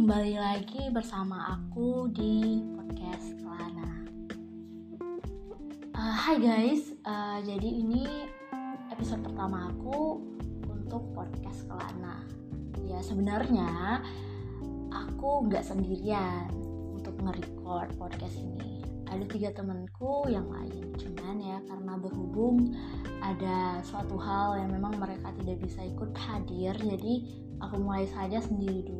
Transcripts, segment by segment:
kembali lagi bersama aku di podcast Kelana. Uh, guys, uh, jadi ini episode pertama aku untuk podcast Kelana. Ya sebenarnya aku nggak sendirian untuk nge-record podcast ini. Ada tiga temanku yang lain, cuman ya karena berhubung ada suatu hal yang memang mereka tidak bisa ikut hadir, jadi aku mulai saja sendiri dulu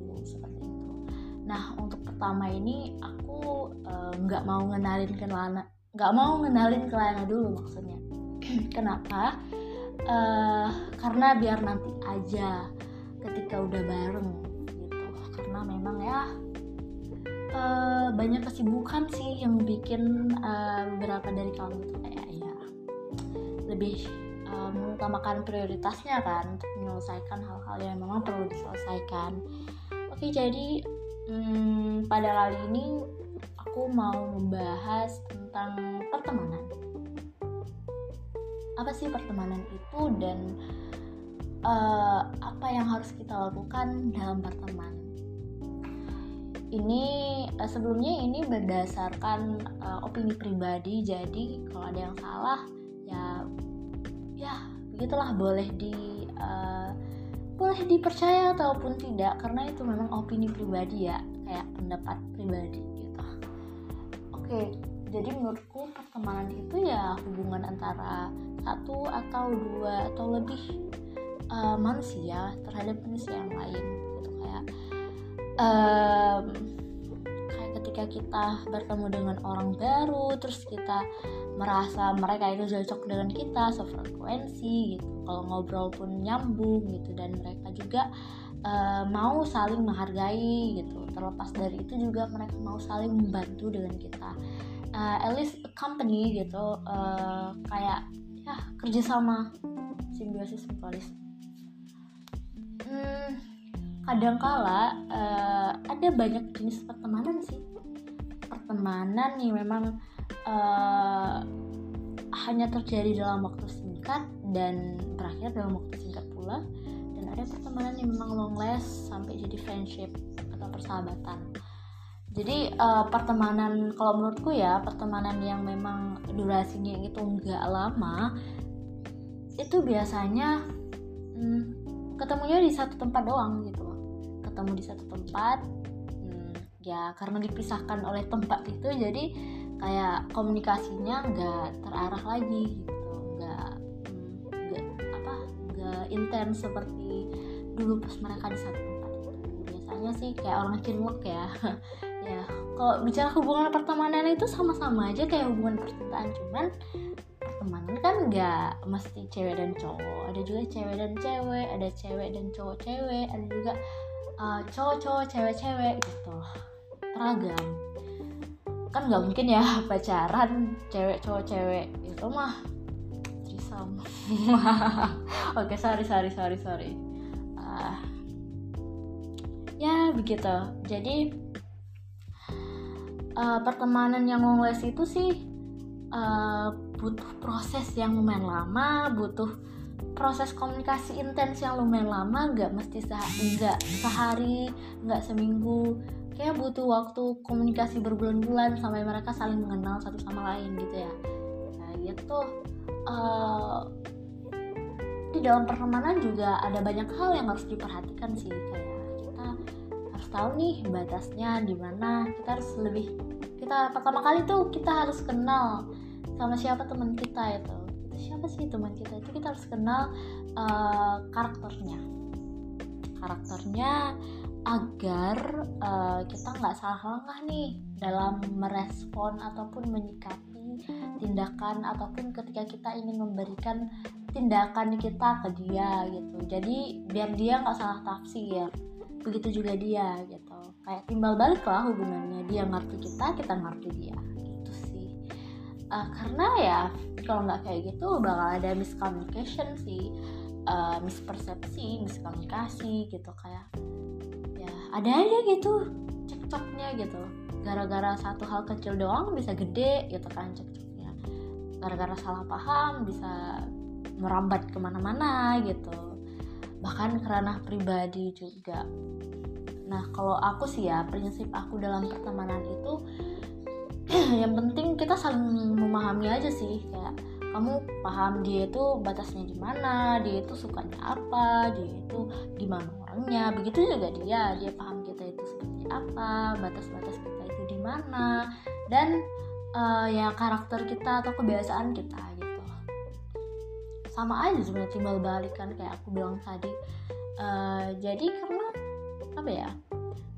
nah untuk pertama ini aku eh, nggak uh, mau ngenalin ke Lana nggak mau ngenalin ke Lana dulu maksudnya. Kenapa? Uh, karena biar nanti aja ketika udah bareng gitu. Karena memang ya uh, banyak kesibukan sih yang bikin uh, beberapa dari kalian itu kayak ya lebih uh, mengutamakan prioritasnya kan untuk menyelesaikan hal-hal yang memang perlu diselesaikan. Oke jadi hmm, pada kali ini aku mau membahas tentang pertemanan. Apa sih pertemanan itu dan uh, apa yang harus kita lakukan dalam berteman ini uh, sebelumnya ini berdasarkan uh, opini pribadi jadi kalau ada yang salah ya ya begitulah boleh di uh, boleh dipercaya ataupun tidak karena itu memang opini pribadi ya kayak pendapat pribadi gitu. Oke jadi menurutku pertemanan itu ya hubungan antara satu atau dua atau lebih uh, manusia terhadap manusia yang lain gitu kayak um, ketika kita bertemu dengan orang baru terus kita merasa mereka itu cocok dengan kita sefrekuensi gitu kalau ngobrol pun nyambung gitu. Dan mereka juga uh, mau saling menghargai gitu. Terlepas dari itu juga mereka mau saling membantu dengan kita. Uh, at least a company gitu uh, kayak ya kerjasama simbiosis mutualis. Hmm, kadangkala uh, ada banyak jenis pertemanan sih. Pertemanan nih memang uh, hanya terjadi dalam waktu singkat dan berakhir dalam waktu singkat pula dan ada pertemanan yang memang long last sampai jadi friendship atau persahabatan. Jadi uh, pertemanan kalau menurutku ya pertemanan yang memang durasinya itu nggak lama itu biasanya hmm, ketemunya di satu tempat doang gitu. Ketemu di satu tempat hmm, ya karena dipisahkan oleh tempat itu jadi kayak komunikasinya nggak terarah lagi gitu nggak intens seperti dulu pas mereka di satu tempat. Biasanya sih kayak orang cinlok ya. Ya kalau bicara hubungan pertemanan itu sama-sama aja kayak hubungan percintaan cuman pertemanan kan nggak mesti cewek dan cowok. Ada juga cewek dan cewek ada cewek dan cowok cewek ada juga uh, cowok-cowok cewek-cewek gitu. Beragam kan nggak mungkin ya pacaran cewek cowok cewek itu mah trisam oke sorry sorry sorry sorry. Uh, ya begitu. Jadi uh, pertemanan yang longles itu sih uh, butuh proses yang lumayan lama butuh proses komunikasi intens yang lumayan lama nggak mesti sehari nggak sehari nggak seminggu. Kayak butuh waktu komunikasi berbulan-bulan sampai mereka saling mengenal satu sama lain gitu ya gitu uh, di dalam pertemanan juga ada banyak hal yang harus diperhatikan sih. Kayak kita harus tahu nih batasnya di mana kita harus lebih kita pertama kali tuh kita harus kenal sama siapa teman kita itu. Siapa sih teman kita itu? Kita harus kenal uh, karakternya. Karakternya agar uh, kita nggak salah langkah nih dalam merespon ataupun menyikapi tindakan ataupun ketika kita ingin memberikan tindakan kita ke dia gitu. Jadi biar dia nggak salah tafsir begitu juga dia gitu. Kayak timbal balik lah hubungannya. Dia ngerti kita kita ngerti dia. Uh, karena ya kalau nggak kayak gitu bakal ada miscommunication sih. Uh, mispersepsi miskomunikasi gitu. Kayak ya ada aja gitu cekcoknya gitu. Gara-gara satu hal kecil doang bisa gede gitu kan cekcoknya gara-gara salah paham bisa merambat ke mana-mana gitu. Bahkan kerana pribadi juga. Nah kalau aku sih ya prinsip aku dalam pertemanan itu yang penting kita saling memahami aja sih. Kayak kamu paham dia itu batasnya di mana dia itu sukanya apa dia itu gimana orangnya. Begitu juga dia dia paham kita itu seperti apa batas-batas kita itu di mana. Dan uh, ya karakter kita atau kebiasaan kita gitu. Sama aja sebenarnya timbal balik kan kayak aku bilang tadi. Uh, jadi karena apa ya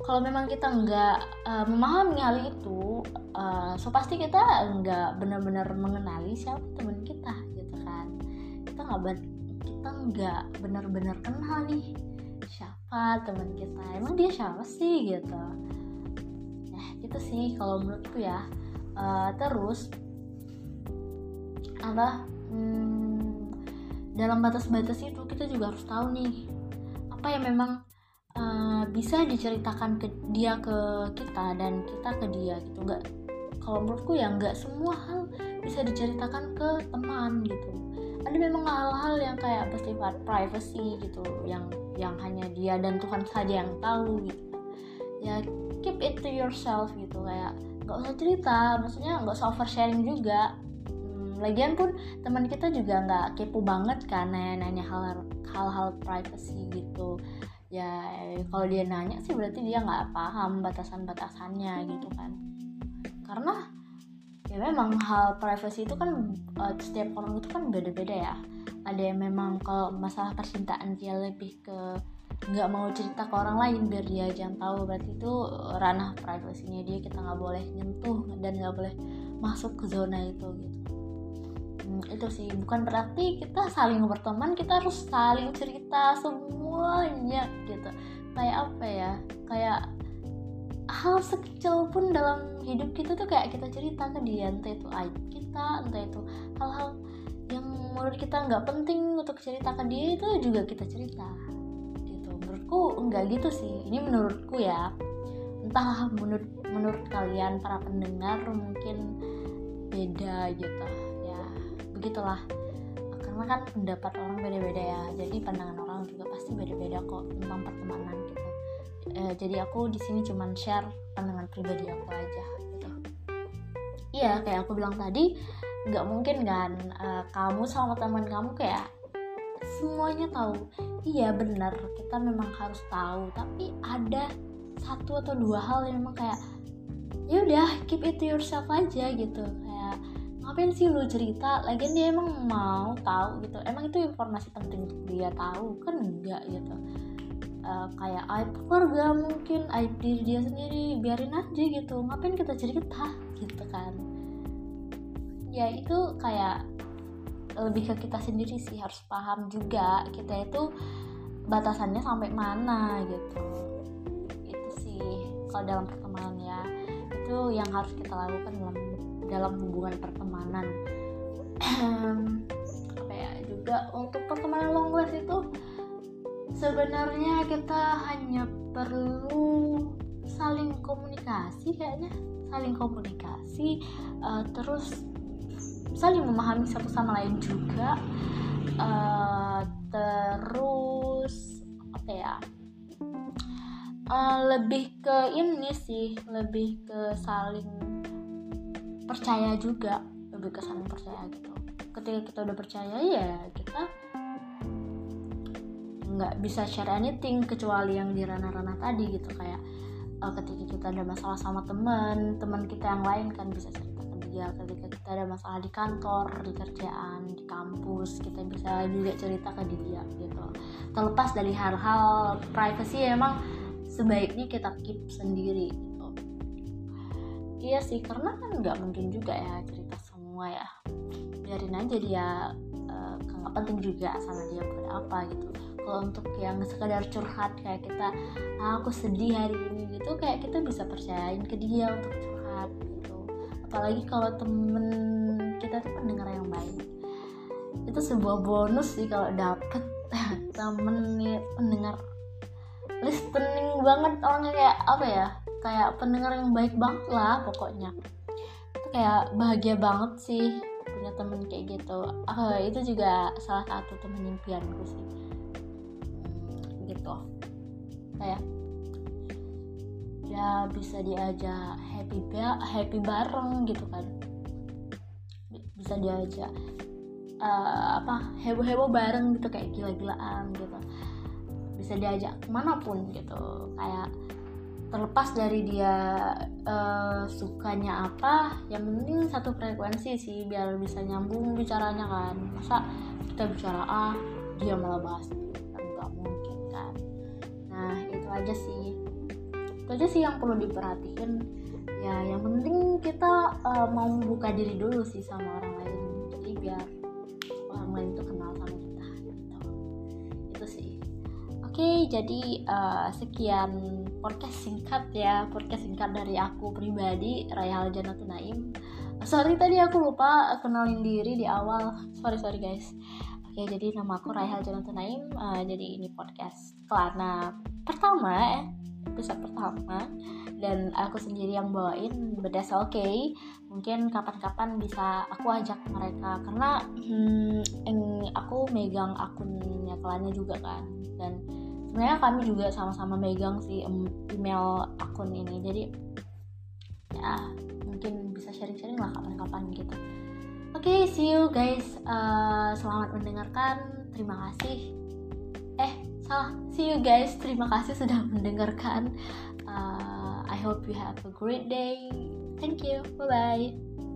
kalau memang kita nggak uh, memahami hal itu uh, so pasti kita nggak benar-benar mengenali siapa teman kita gitu kan. Kita nggak kita nggak benar-benar kenal nih siapa teman kita. Emang dia siapa sih gitu? Ya gitu sih kalau menurutku ya uh, terus apa hmm, dalam batas-batas itu kita juga harus tahu nih apa yang memang uh, bisa diceritakan ke dia ke kita dan kita ke dia gitu. Nggak kalau menurutku ya nggak semua hal bisa diceritakan ke teman gitu. Ada memang hal-hal yang kayak bersifat privacy gitu yang yang hanya dia dan Tuhan saja yang tahu gitu. Ya keep it to yourself gitu kayak nggak usah cerita maksudnya nggak usah oversharing juga. Hmm, lagian pun teman kita juga nggak kepo banget kan nanya-nanya hal hal-hal privacy gitu. Ya kalau dia nanya sih berarti dia nggak paham batasan-batasannya gitu kan. Karena ya memang hal privacy itu kan uh, setiap orang itu kan beda-beda ya. Ada yang memang kalau masalah percintaan dia lebih ke nggak mau cerita ke orang lain biar dia aja yang tahu. Berarti itu ranah privasinya dia kita nggak boleh nyentuh dan nggak boleh masuk ke zona itu gitu. Hmm, itu sih. Bukan berarti kita saling berteman kita harus saling cerita semuanya gitu. Kayak apa ya? Kayak hal sekecil pun dalam hidup kita tuh kayak kita cerita ke dia entah itu aib kita entah itu hal-hal yang menurut kita nggak penting untuk cerita ke dia itu juga kita cerita menurutku enggak gitu sih. Ini menurutku ya. Entah menurut menurut kalian para pendengar mungkin beda gitu ya. Begitulah. Karena kan pendapat orang beda-beda ya. Jadi pandangan orang juga pasti beda-beda kok tentang pertemanan gitu. E, jadi aku di sini cuman share pandangan pribadi aku aja gitu. Iya kayak aku bilang tadi nggak mungkin kan uh, kamu sama teman kamu kayak semuanya tahu. Iya benar. Kita memang harus tahu. Tapi ada satu atau dua hal yang memang kayak ya udah keep it to yourself aja gitu. Kayak ngapain sih lu cerita? Lagian dia emang mau tahu gitu. Emang itu informasi penting untuk dia tahu kan enggak gitu. Uh, kayak aib keluarga mungkin aib diri dia sendiri biarin aja gitu. Ngapain kita cerita? Gitu kan. Ya itu kayak lebih ke kita sendiri sih harus paham juga kita itu batasannya sampai mana gitu. Itu sih kalau dalam pertemanan ya. Itu yang harus kita lakukan dalam dalam hubungan pertemanan. Apa ya juga untuk pertemanan long itu sebenarnya kita hanya perlu saling komunikasi kayaknya. Saling komunikasi uh, terus saling memahami satu sama lain juga. Uh, terus apa ya? Uh, lebih ke ini sih lebih ke saling percaya juga lebih ke saling percaya gitu. Ketika kita udah percaya ya kita nggak bisa share anything kecuali yang di ranah-ranah tadi gitu. Kayak uh, ketika kita ada masalah sama teman teman kita yang lain kan bisa cerita dia ketika kita ada masalah di kantor di kerjaan di kampus kita bisa juga cerita ke dia gitu. Terlepas dari hal-hal privacy emang sebaiknya kita keep sendiri gitu. Iya sih karena kan nggak mungkin juga ya cerita semua ya. Biarin aja dia uh, nggak penting juga sama dia pada apa gitu. Kalau untuk yang sekedar curhat kayak kita ah, aku sedih hari ini gitu kayak kita bisa percayain ke dia untuk curhat apalagi kalau temen kita tuh pendengar yang baik. Itu sebuah bonus sih kalau dapet temen nih pendengar listening banget. Orangnya kayak apa ya kayak pendengar yang baik banget lah pokoknya. Itu kayak bahagia banget sih punya temen kayak gitu. Uh, itu juga salah satu temen impianku sih. Gitu. Kayak ya bisa diajak happy ba happy bareng gitu kan. Bisa diajak uh, apa heboh heboh bareng gitu kayak gila-gilaan gitu. Bisa diajak ke mana pun gitu kayak terlepas dari dia uh, sukanya apa yang penting satu frekuensi sih biar bisa nyambung bicaranya kan. Masa kita bicara A dia malah bahas kan nggak mungkin kan. Nah itu aja sih itu aja sih yang perlu diperhatiin. Ya yang penting kita uh, mau membuka diri dulu sih sama orang lain. Jadi biar orang lain tuh kenal sama kita gitu. Itu sih. Oke jadi uh, sekian podcast singkat ya. Podcast singkat dari aku pribadi Raya Janatun Naim sorry tadi aku lupa kenalin diri di awal. Sorry sorry guys. Oke jadi nama aku Raya Janatun Naim uh, jadi ini podcast Kelana pertama ya episode pertama dan aku sendiri yang bawain bedas oke okay. mungkin kapan-kapan bisa aku ajak mereka karena hmm, aku megang akunnya Kelana juga kan dan sebenarnya kami juga sama-sama megang si email akun ini. Jadi ya mungkin bisa sharing-sharing lah kapan-kapan gitu. Oke okay, see you guys. Uh, selamat mendengarkan. Terima kasih salah. See you guys. Terima kasih sudah mendengarkan. Uh, I hope you have a great day. Thank you. Bye bye